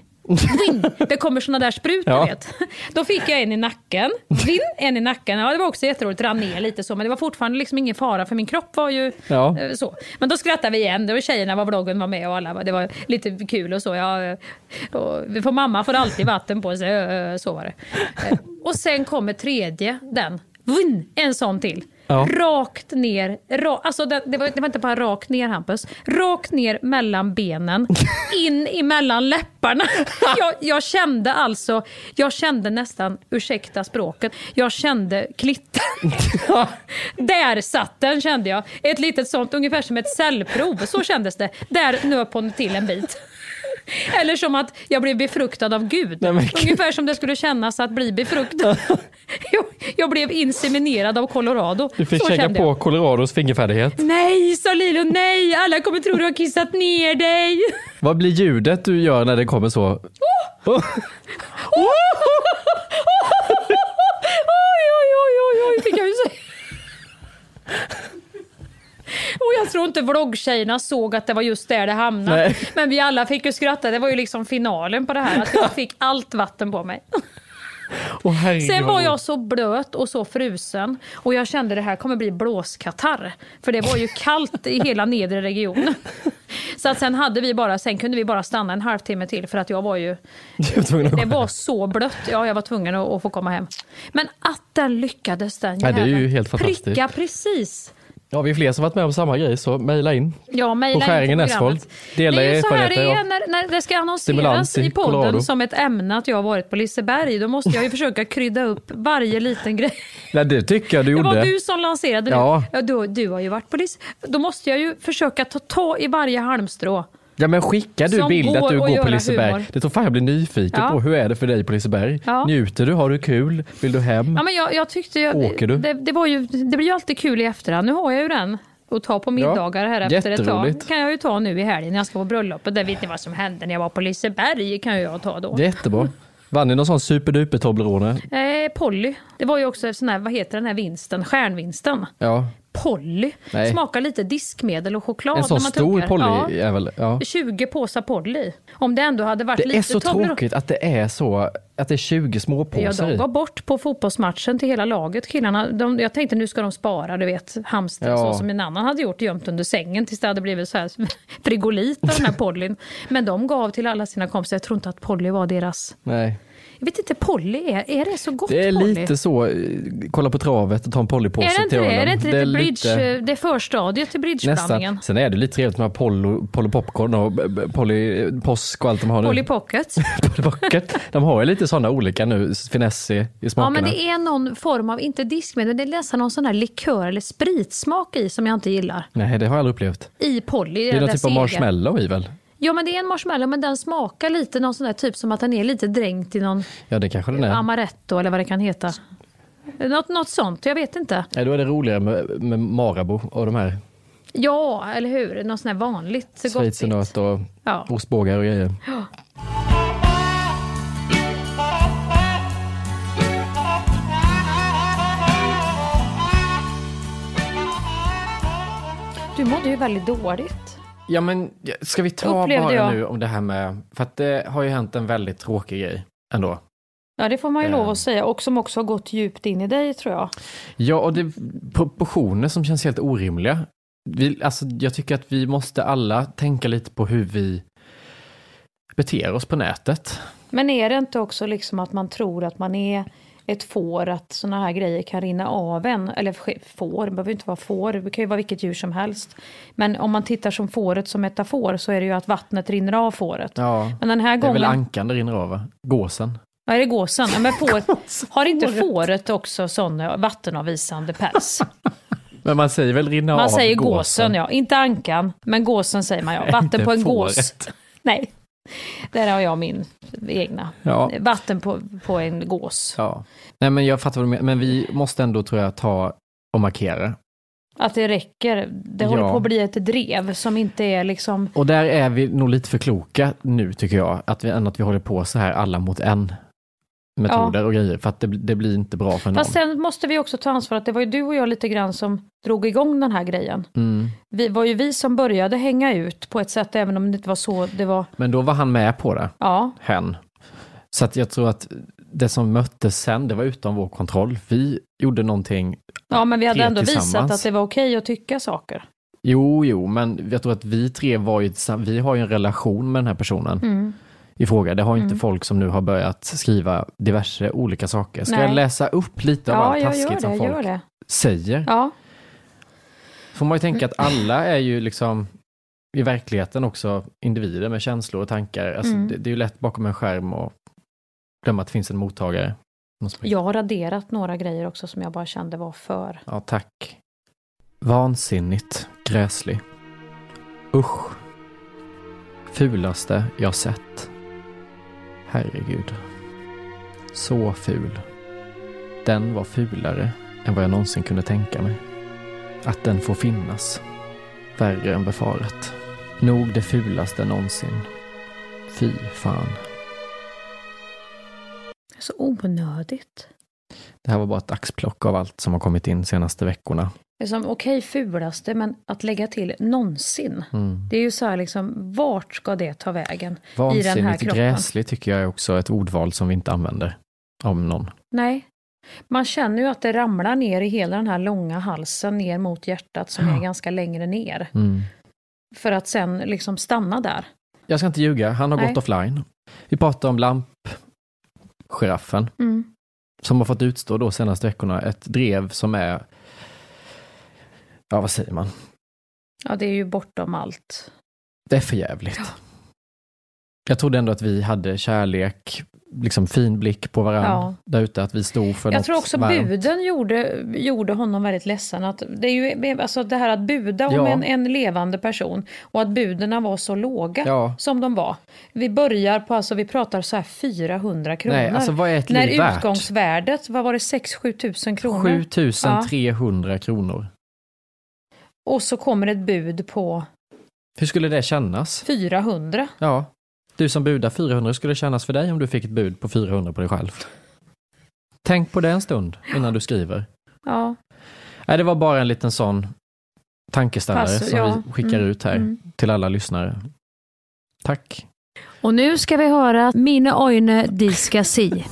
S6: Vinn. Det kommer såna där sprutor
S2: Ja.
S6: vet. Då fick jag en i nacken. Vinn, en i nacken. Ja, det var också jätteroligt. Rann ner lite så, men det var fortfarande liksom ingen fara för min kropp var ju
S2: Ja.
S6: eh, så. Men då skrattade vi igen. Det var tjejerna var bloggen var med och alla. Det var lite kul och så. Ja, eh, och får mamma får alltid vatten på sig. eh, Så var det. Eh, Och sen kommer tredje, den. Vinn, en sån till.
S2: Ja.
S6: Rakt ner, ra, alltså det, det, var, det var inte bara rakt ner Hampus, rakt ner mellan benen, in emellan läpparna. Jag, jag kände alltså, jag kände nästan, ursäkta språket, jag kände klitten. Där satt den kände jag. Ett litet sånt, ungefär som ett cellprov, så kändes det. Där nöp hon till en bit. Eller som att jag blev befruktad av Gud.
S2: Nej, men.
S6: Ungefär som det skulle kännas att bli befruktad. jag, jag blev inseminerad av Colorado.
S2: Du fick
S6: Så kände
S2: på
S6: jag.
S2: Colorados fingerfärdighet.
S6: Nej, sa Lilo, nej! Alla kommer tro du har kissat ner dig.
S2: Vad blir ljudet du gör när det kommer så? Oh.
S6: Oj, oj, oj, oj, oj, fick jag ju säga. Och jag tror inte vloggtjejerna såg att det var just där det hamnade.
S2: Nej.
S6: Men vi alla fick ju skratta. Det var ju liksom finalen på det här. Att jag fick allt vatten på mig.
S2: Herregud,
S6: Sen var jag så blöt och så frusen. Och jag kände det här kommer bli blåskatarr. För det var ju kallt i hela nedre regionen. Så att sen hade vi bara, sen kunde vi bara stanna en halvtimme till för att jag var ju...
S2: Var
S6: Det var så blött. Ja, jag var tvungen att, att få komma hem. Men att den lyckades den
S2: Ja, det är ju
S6: jäveln.
S2: helt fantastiskt.
S6: Pricka precis.
S2: Ja, vi är fler som varit med om samma grej, så mejla in.
S6: Ja, mejla
S2: På
S6: in
S2: Skäringen
S6: till.
S2: Näsvold. Dela
S6: det är ju så här det är när, när det ska annonseras
S2: i
S6: podden
S2: Colorado.
S6: som ett ämne att jag har varit på Liseberg. Då måste jag ju försöka krydda upp varje liten grej.
S2: Nej, det tycker jag du
S6: Det
S2: gjorde.
S6: var du som lanserade det.
S2: Ja.
S6: Ja, du, du har ju varit på Lis. Då måste jag ju försöka ta tag i varje halmstrå.
S2: Ja men skickar du
S6: Som
S2: bild att du går på Liseberg?
S6: humor.
S2: Det tror fan jag blir nyfiken
S6: Ja.
S2: på. Hur är det för dig på Liseberg?
S6: Ja.
S2: Njuter du? Har du kul? Vill du hem?
S6: Ja, men jag, jag tyckte ju,
S2: Åker du?
S6: Det, det, var ju, det blir ju alltid kul i efterhand. Nu har jag ju den att ta på middagar här efter ett tag. Det kan jag ju ta nu i helgen när jag ska på bröllop. Och det vet ni vad som hände när jag var på Liseberg kan jag ta då.
S2: Jättebra. Vann ni någon sån superduper Toblerone?
S6: Eh, Polly. Det var ju också sån här, vad heter den här vinsten? Stjärnvinsten.
S2: Ja.
S6: Polly.
S2: Nej.
S6: Smakar lite diskmedel och choklad
S2: En sån stor. Polly
S6: Ja.
S2: är väl? Ja.
S6: 20 påsar Polly. Om det ändå hade varit
S2: Det
S6: lite
S2: är så
S6: Toblerone-
S2: tråkigt att det är så, att det är 20
S6: Ja,
S2: småpåsar
S6: de
S2: i.
S6: var bort på fotbollsmatchen till hela laget. Killarna, de, jag tänkte nu ska de spara, du vet, hamster
S2: Ja.
S6: så som en annan hade gjort, gömt under sängen tills det hade blivit så här frigolit av den här Pollyn. Men de gav till alla sina kompisar. Jag tror inte att Polly var deras...
S2: Nej.
S6: Jag vet inte, Polly, är, är det så gott
S2: Det är lite så, eh, kolla på travet och ta en Pollypåse
S6: Är det
S2: till
S6: det?
S2: ölen.
S6: Är det inte lite bridge,
S2: lite-
S6: det är förstadiet till bridgeblandningen?
S2: Sen är det lite trevligt med Polly, Polly Popcorn och b- Polly Påsk och allt de har nu.
S6: Polly Pocket.
S2: Polly Pocket. De har ju lite sådana olika nu, finess i, i
S6: Ja,
S2: smakerna.
S6: men det är någon form av, inte diskmedel, det är nästan någon sån här likör eller spritsmak i som jag inte gillar.
S2: Nej, det har jag aldrig upplevt.
S6: I Polly.
S2: Det är någon typ av marshmallow i väl?
S6: Ja, men det är en marshmallow, men den smakar lite någon sån där typ som att den är lite dränkt i någon
S2: Ja, det kanske den är.
S6: amaretto eller vad det kan heta. Något, något sånt, jag vet inte.
S2: Ja, då är det roligare med, med Marabou och de här
S6: Ja, eller hur? Något sånt här vanligt
S2: schweizernöt och
S6: Ja.
S2: ostbågar och grejer.
S6: Ja. Du mådde ju väldigt dåligt.
S2: Ja, men ska vi ta
S6: Upplevde
S2: bara
S6: jag.
S2: nu om det här med, för att det har ju hänt en väldigt tråkig grej ändå.
S6: Ja, det får man ju lov
S2: Eh.
S6: att säga. Och som också har gått djupt in i dig, tror jag.
S2: Ja, och det är proportioner som känns helt orimliga. Vi, alltså, jag tycker att vi måste alla tänka lite på hur vi beter oss på nätet.
S6: Men är det inte också liksom att man tror att man är ett får, att såna här grejer kan rinna av en? Eller får, det behöver inte vara får, det kan ju vara vilket djur som helst. Men om man tittar som fåret som metafor så är det ju att vattnet rinner av fåret.
S2: Ja,
S6: Men den här
S2: det är väl
S6: gången...
S2: ankan det rinner av, va? Gåsen.
S6: Ja, är det gåsen? Ja, men får, har inte fåret också sån eh, vattenavvisande päls?
S2: Men man säger väl rinna av
S6: Man säger gåsen, ja. Inte ankan, men gåsen säger man ja. Vatten på en
S2: fåret.
S6: gås. Nej, där har jag min egna.
S2: Ja.
S6: Vatten på, på en gås.
S2: Ja. Nej, men jag fattar vad du menar. Men vi måste ändå, tror jag, ta och markera.
S6: Att det räcker. Det håller
S2: Ja.
S6: på att bli ett drev som inte är liksom...
S2: Och där är vi nog lite för kloka nu, tycker jag. Att vi, än att vi håller på så här alla mot en metoder och grejer. För att det, det blir inte bra för någon.
S6: Fast sen måste vi också ta ansvar att det var ju du och jag lite grann som drog igång den här grejen.
S2: Mm.
S6: Vi var ju vi som började hänga ut på ett sätt, även om det inte var så det var.
S2: Men då var han med på det,
S6: Ja,
S2: hen. Så att jag tror att det som möttes sen, det var utom vår kontroll. Vi gjorde någonting
S6: ja men vi hade ändå visat att det var okej att tycka saker.
S2: Jo, jo, men jag tror att vi tre var ju vi har ju en relation med den här personen
S6: Mm.
S2: I fråga. Det har inte
S6: Mm.
S2: folk som nu har börjat skriva diverse olika saker. Ska
S6: Nej.
S2: jag läsa upp lite av
S6: Ja,
S2: allt
S6: jag gör
S2: taskigt som
S6: det,
S2: folk
S6: gör det.
S2: säger?
S6: Ja,
S2: Får man ju tänka att alla är ju liksom i verkligheten också individer med känslor och tankar. Alltså,
S6: Mm.
S2: det, det är ju lätt bakom en skärm och glömma att det finns en mottagare.
S6: Jag har raderat några grejer också som jag bara kände var för.
S2: Ja, tack. Vansinnigt gräslig. Usch. Fulaste jag sett. Herregud. Så ful. Den var fulare än vad jag någonsin kunde tänka mig. Att den får finnas. Värre än befarat. Nog det fulaste någonsin. Fy fan.
S6: Så onödigt.
S2: Det här var bara ett axplock av allt som har kommit in senaste veckorna.
S6: Det är som, okej fulaste, men att lägga till någonsin.
S2: Mm.
S6: Det är ju så här liksom, vart ska det ta vägen? I den här
S2: Vansinnigt
S6: kroppen.
S2: gräslig tycker jag är också ett ordval som vi inte använder om någon.
S6: Nej. Man känner ju att det ramlar ner i hela den här långa halsen ner mot hjärtat som är ganska längre ner.
S2: Mm.
S6: För att sen liksom stanna där.
S2: Jag ska inte ljuga, han har
S6: Nej.
S2: gått offline. Vi pratar om lampgiraffen
S6: Mm.
S2: som har fått utstå då senaste veckorna ett drev som är, ja vad säger man,
S6: Ja, det är ju bortom allt.
S2: det är för jävligt. Jag trodde ändå att vi hade kärlek, liksom fin blick på varandra
S6: Ja.
S2: där ute, att vi stod för
S6: Jag
S2: något
S6: tror också
S2: varmt.
S6: buden gjorde, gjorde honom väldigt ledsen. Att det är ju alltså det här att buda om
S2: Ja.
S6: en, en levande person och att buderna var så låga
S2: Ja.
S6: som de var. Vi börjar på, alltså vi pratar så här 400 kronor.
S2: Nej, alltså vad är ett
S6: När
S2: liv värt?
S6: utgångsvärdet, vad var det, 6-7 tusen kronor?
S2: 7300 kronor.
S6: Och så kommer ett bud på
S2: Hur skulle det kännas?
S6: 400.
S2: Ja, du som budar 400 skulle kännas för dig om du fick ett bud på 400 på dig själv. Tänk på det en stund innan du skriver.
S6: Ja,
S2: Nej, det var bara en liten sån tankeställare
S6: Pass,
S2: som
S6: ja.
S2: vi skickar
S6: Mm,
S2: ut här
S6: mm.
S2: till alla lyssnare. Tack.
S6: och nu ska vi höra Mine Oine Diska Si.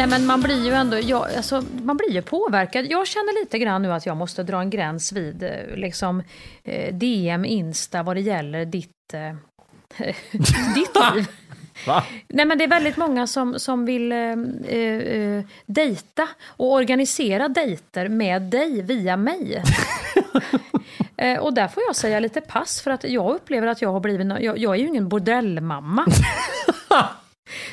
S6: Nej men man blir ju ändå, jag, alltså, man blir ju påverkad. Jag känner lite grann nu att jag måste dra en gräns vid eh, liksom, eh, DM, Insta vad det gäller ditt, eh, ditt liv.
S2: Va?
S6: Nej men det är väldigt många som, som vill eh, eh, eh, dejta och organisera dejter med dig via mig. eh, och där får jag säga lite pass för att jag upplever att jag har blivit, jag, jag är ju ingen bordellmamma.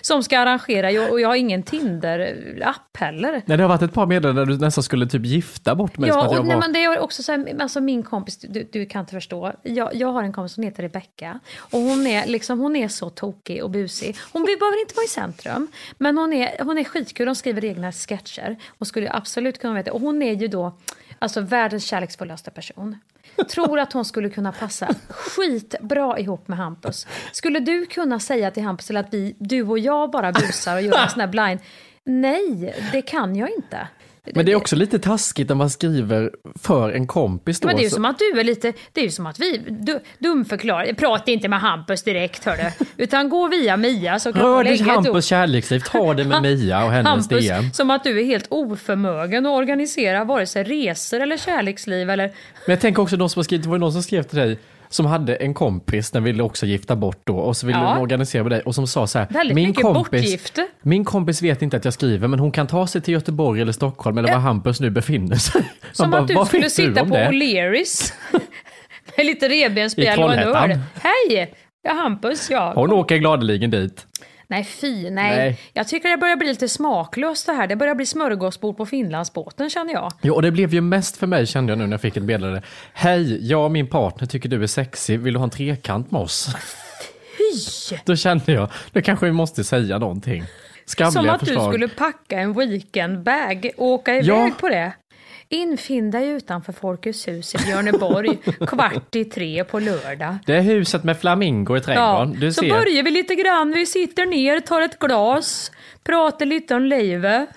S6: som ska arrangera Jag- och jag har ingen Tinder-app heller.
S2: Nej, det har varit ett par meddelanden där du nästan skulle typ gifta bort mig.
S6: Ja,
S2: att jag
S6: och, nej,
S2: var-
S6: men det är också så här, alltså min kompis, du, du kan inte förstå. Jag, jag har en kompis som heter Rebecca och hon är, liksom, hon är så tokig och busig. Hon be- behöver inte vara i centrum, men hon är, hon är skitkul. Hon skriver egna sketcher och skulle absolut kunna veta. Och hon är ju då alltså, världens kärleksfullaste person. Tror att hon skulle kunna passa skitbra ihop med Hampus. Skulle du kunna säga till Hampus eller att vi, du och jag bara busar och gör en sån här blind? Nej, det kan jag inte.
S2: Men det är också lite taskigt när man skriver för en kompis då.
S6: Men det är ju som att du är lite, det är ju som att vi du, dumförklarar, prata inte med Hampus direkt hördu, utan gå via Mia så kan
S2: Rör
S6: lägga ett.
S2: Hampus kärleksliv, ta det med Mia och hennes
S6: Hampus,
S2: DM.
S6: som att du är helt oförmögen att organisera vare sig resor eller kärleksliv eller...
S2: Men jag tänker också de som har skrivit, det var ju någon som skrev till dig som hade en kompis, den ville också gifta bort då och så ville
S6: Ja.
S2: den organisera med dig och som sa så här,
S6: Väldigt
S2: min kompis, min kompis vet inte att jag skriver men hon kan ta sig till Göteborg eller Stockholm eller var Hampus nu befinner sig.
S6: Som
S2: bara,
S6: att du
S2: "Vad
S6: skulle sitta
S2: om
S6: på
S2: det?"
S6: O'Learys med lite revbensspjäll och en öl. Hej! Ja, Hampus, ja.
S2: Hon åker gladeligen dit.
S6: Nej, fy, nej.
S2: Nej.
S6: Jag tycker det börjar bli lite smaklöst det här. Det börjar bli smörgåsbord på Finlandsbåten känner jag.
S2: Ja, och det blev ju mest för mig kände jag nu när jag fick ett meddelande. Hej, jag och min partner tycker du är sexig, vill du ha en trekant med oss?
S6: Fy!
S2: Då kände jag, då kanske vi måste säga någonting. Skavliga
S6: Som att
S2: förslag.
S6: du skulle packa en weekendbag och åka iväg
S2: Ja.
S6: på det. Infinn dig utanför Folkets hus i Björneborg kvart i tre på lördag.
S2: Det är huset med flamingo i trädgården. du
S6: så
S2: ser.
S6: börjar vi lite grann. Vi sitter ner, tar ett glas, pratar lite om livet.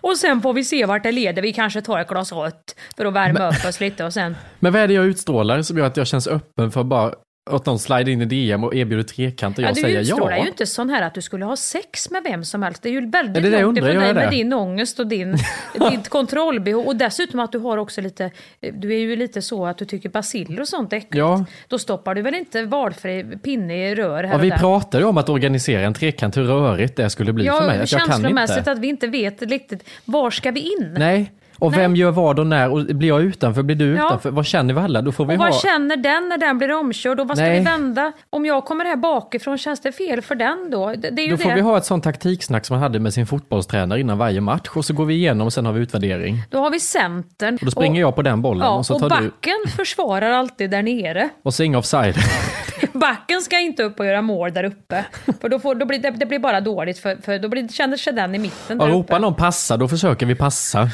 S6: Och sen får vi se vart det leder. Vi kanske tar ett glas rött för att värma upp oss lite och sen...
S2: Men vad är det jag utstrålar som gör att jag känns öppen för bara att någon slider in i DM och erbjuder trekant och jag
S6: Ja, du
S2: säger
S6: utstrålar
S2: ja?
S6: ju inte sån här att du skulle ha sex med vem som helst. Det är ju väldigt
S2: Ja, är det
S6: långt ifrån dig med
S2: det?
S6: din ångest och din, ditt kontrollbehov. Och dessutom att du har också lite, du är ju lite så att du tycker basiller och sånt är äckligt.
S2: Ja.
S6: Då stoppar du väl inte valfri pinne i rör här
S2: Ja,
S6: och
S2: vi
S6: där.
S2: pratade ju om att organisera en trekant, hur rörigt det skulle bli för mig.
S6: Ja,
S2: Att jag kan
S6: känslomässigt
S2: inte.
S6: att vi inte vet riktigt, var ska vi in?
S2: Nej, och
S6: Nej.
S2: vem gör vad och när? Och blir jag utanför, blir du
S6: Ja.
S2: utanför? Vad känner vi alla? Då får vi
S6: Och
S2: ha...
S6: vad känner den när den blir omkörd? Och vad ska
S2: Nej.
S6: vi vända? Om jag kommer här bakifrån, känns det fel för den då? Det, det är ju
S2: Då får
S6: det.
S2: vi ha ett sånt taktiksnack som man hade med sin fotbollstränare innan varje match och så går vi igenom och sen har vi utvärdering.
S6: Då har vi centern.
S2: Och då springer jag på den bollen
S6: Ja,
S2: och så
S6: och
S2: tar du...
S6: backen försvarar alltid där nere.
S2: Och så inga offside.
S6: Backen ska inte upp och göra mål där uppe. För då får, då blir, det, det blir bara dåligt, för, för då blir, känner sig den i mitten
S2: Och
S6: där
S2: ropar någon passa, då försöker vi passa.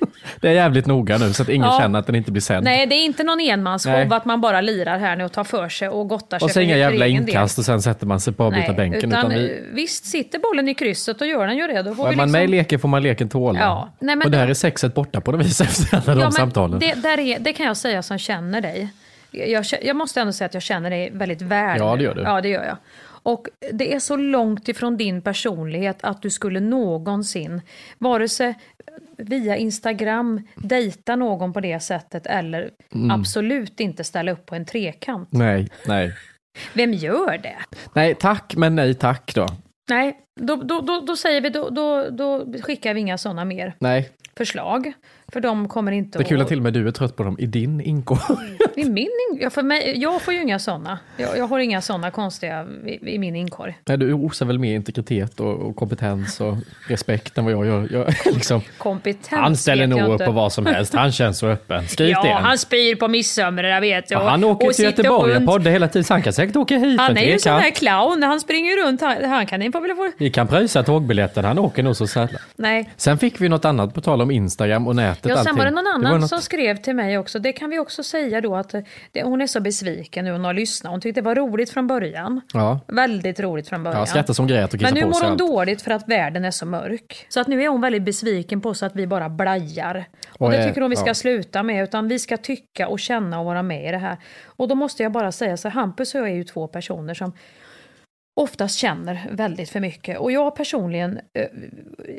S2: Det är jävligt noga nu så att ingen
S6: Ja.
S2: känner att den inte blir sänd.
S6: Nej, det är inte någon enmansshow att man bara lirar här nu och tar för sig och gottar sig
S2: och så inga jävla
S6: egen del.
S2: inkast och sen sätter man sig på avbyta
S6: Nej,
S2: bänken.
S6: utan,
S2: Utan vi,
S6: visst sitter bollen i krysset och gör den ju det. Då får
S2: är man
S6: liksom...
S2: med i leken får man leken tåla.
S6: Ja, nej, men-
S2: och där är sexet borta på något vis efter alla de
S6: Ja, men
S2: samtalen.
S6: Det, där är, det kan jag säga som känner dig. Jag, jag måste ändå säga att jag känner dig väldigt väl.
S2: Ja, det gör du.
S6: Ja, det gör jag. Och det är så långt ifrån din personlighet att du skulle någonsin, vare sig via Instagram, dejta någon på det sättet eller
S2: Mm.
S6: absolut inte ställa upp på en trekant.
S2: Nej, nej.
S6: Vem gör det?
S2: Nej, tack men nej tack då.
S6: Nej, då, då, då, då säger vi, då, då, då skickar vi inga sådana mer
S2: Nej,
S6: förslag. För de kommer inte
S2: det är kul att till och med du är trött på dem i din inkorg.
S6: I min in... ja, för mig, jag får ju inga sådana. Jag, jag har inga sådana konstiga i, i min inkorg.
S2: Nej, du osar väl mer integritet och, och kompetens och respekt än vad jag gör. Jag, liksom,
S6: Kompetens
S2: han ställer
S6: jag
S2: nog upp på vad som helst. Han känns så öppen. Skriv
S6: Ja,
S2: det.
S6: han spyr på midsommar, jag vet.
S2: Ja,
S6: Och,
S2: han åker
S6: och
S2: till Göteborg och poddar hela tiden, så han kan säkert åka hit
S6: Han är ju en sån här clown, han springer runt. Han, han kan inte.
S2: Vi kan pröjsa tågbiljetten, han åker nog så sällan.
S6: Nej.
S2: Sen fick vi något annat på tal om Instagram och nätet.
S6: Ja, sen var det någon annan
S2: var något-
S6: som skrev till mig också. Det kan vi också säga då att det, hon är så besviken nu. Hon har lyssnat. Hon tyckte det var roligt från början.
S2: Ja,
S6: Väldigt roligt från början.
S2: ja skrattade som grät och
S6: Men nu
S2: på
S6: mår hon
S2: allt.
S6: dåligt för att världen är så mörk. Så att nu är hon väldigt besviken på oss att vi bara blajar. Och
S2: Och
S6: det
S2: är-
S6: tycker hon vi ska
S2: ja.
S6: sluta med. Utan vi ska tycka och känna och vara med i det här. Och då måste jag bara säga så Hampus och jag är ju två personer som oftast känner väldigt för mycket. Och jag personligen eh,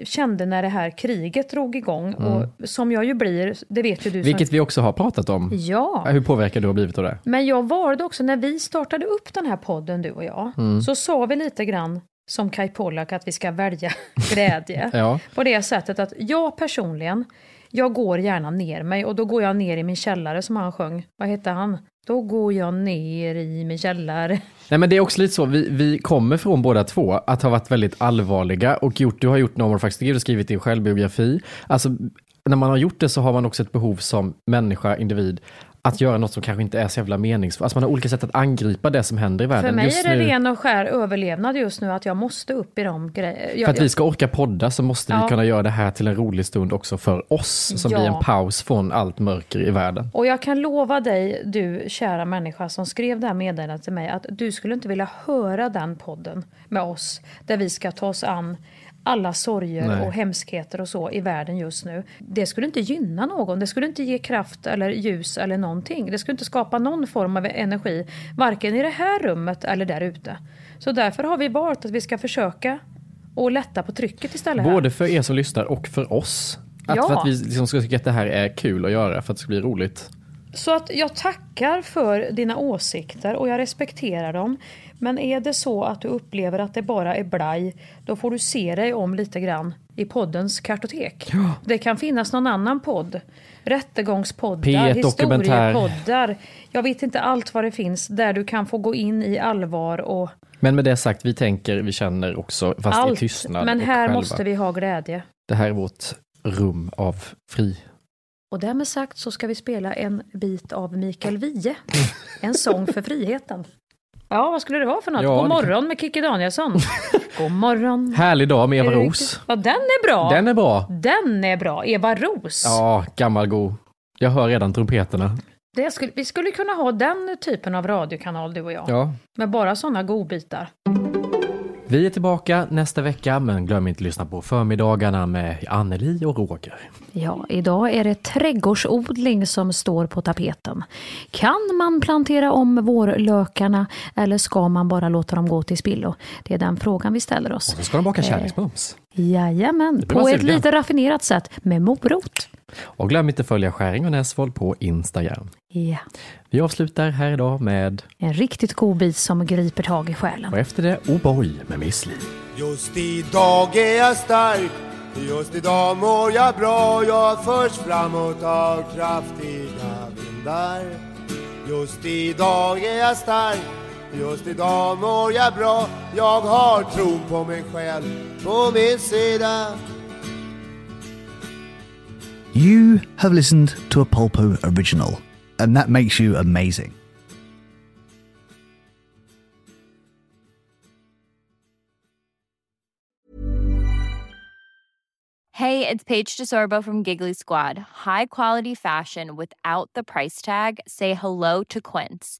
S6: kände när det här kriget drog igång, och som jag ju blir, det vet ju du.
S2: Mm. Vilket
S6: som,
S2: vi också har pratat om.
S6: Ja.
S2: Hur påverkad du har blivit av det?
S6: Men jag valde också, när vi startade upp den här podden du och jag,
S2: Mm.
S6: så sa vi lite grann som Kai Pollak att vi ska välja glädje.
S2: Ja.
S6: På det sättet att jag personligen, jag går gärna ner mig och då går jag ner i min källare som han sjöng. Vad hette han? Då går jag ner i min källare.
S2: Nej men det är också lite så, vi, vi kommer från båda två att ha varit väldigt allvarliga och gjort, du har gjort No More Facts och skrivit din självbiografi. Alltså när man har gjort det så har man också ett behov som människa, individ, att göra något som kanske inte är så jävla meningsfullt. Alltså man har olika sätt att angripa det som händer i världen.
S6: För mig
S2: just
S6: är det
S2: nu,
S6: ren och skär överlevnad just nu att jag måste upp i de grejerna.
S2: För att vi ska orka podda så måste
S6: Ja.
S2: vi kunna göra det här till en rolig stund också för oss, som
S6: Ja.
S2: blir en paus från allt mörker i världen.
S6: Och jag kan lova dig, du kära människa som skrev det här meddelandet till mig, att du skulle inte vilja höra den podden med oss, där vi ska ta oss an alla sorger
S2: Nej.
S6: och hemskheter och så i världen just nu. Det skulle inte gynna någon, det skulle inte ge kraft eller ljus eller någonting. Det skulle inte skapa någon form av energi, varken i det här rummet eller där ute. Så därför har vi valt att vi ska försöka och lätta på trycket istället. här.
S2: Både för er som lyssnar och för oss. Att,
S6: Ja.
S2: För att vi liksom ska tycka att det här är kul att göra, för att det ska bli roligt.
S6: Så att jag tackar för dina åsikter och jag respekterar dem. Men är det så att du upplever att det bara är blaj, då får du se dig om lite grann i poddens kartotek. Det kan finnas någon annan podd. Rättegångspoddar,
S2: P1 Dokumentär.
S6: historiepoddar. Jag vet inte allt vad det finns där du kan få gå in i allvar och
S2: Men med det sagt, vi tänker, vi känner också, fast i
S6: allt.
S2: tystnad
S6: Men här
S2: själva.
S6: måste vi ha glädje.
S2: Det här är vårt rum av fri.
S6: Och därmed sagt så ska vi spela en bit av Mikael Wiehe. En sång för friheten. Ja, vad skulle det vara för något?
S2: Ja,
S6: God morgon med Kikki Danielsson. God morgon.
S2: Härlig dag med Eva Ros.
S6: Ja, den är bra.
S2: Den är bra.
S6: Den är bra. Eva Ros.
S2: Ja, gammal god. Jag hör redan trumpeterna.
S6: Det skulle, vi skulle kunna ha den typen av radiokanal, du och jag.
S2: Ja.
S6: Med bara sådana godbitar.
S2: Vi är tillbaka nästa vecka, men glöm inte att lyssna på förmiddagarna med Anneli och Roger.
S6: Ja, idag är det trädgårdsodling som står på tapeten. Kan man plantera om vårlökarna eller ska man bara låta dem gå till spillo? Det är den frågan vi ställer oss.
S2: Och så ska de baka
S6: Eh,
S2: kärleksbums.
S6: Jajamän, på ett lite raffinerat sätt med morot.
S2: Och glöm inte att följa Skäring och Näsvold på Instagram.
S6: Ja,
S2: Vi avslutar här idag med,
S6: en riktigt god bit som griper tag i själen.
S2: och efter det, O'boy med Miss Li.
S7: Just idag är jag stark Just idag mår jag bra Jag förs framåt av kraftiga vindar Just idag är jag stark Just idag mår jag bra Jag har tron på mig själv på min sida
S5: You have listened to a Polpo original, and that makes you amazing.
S10: Hey, it's Paige DeSorbo from Giggly Squad. High quality fashion without the price tag. Say hello to Quince.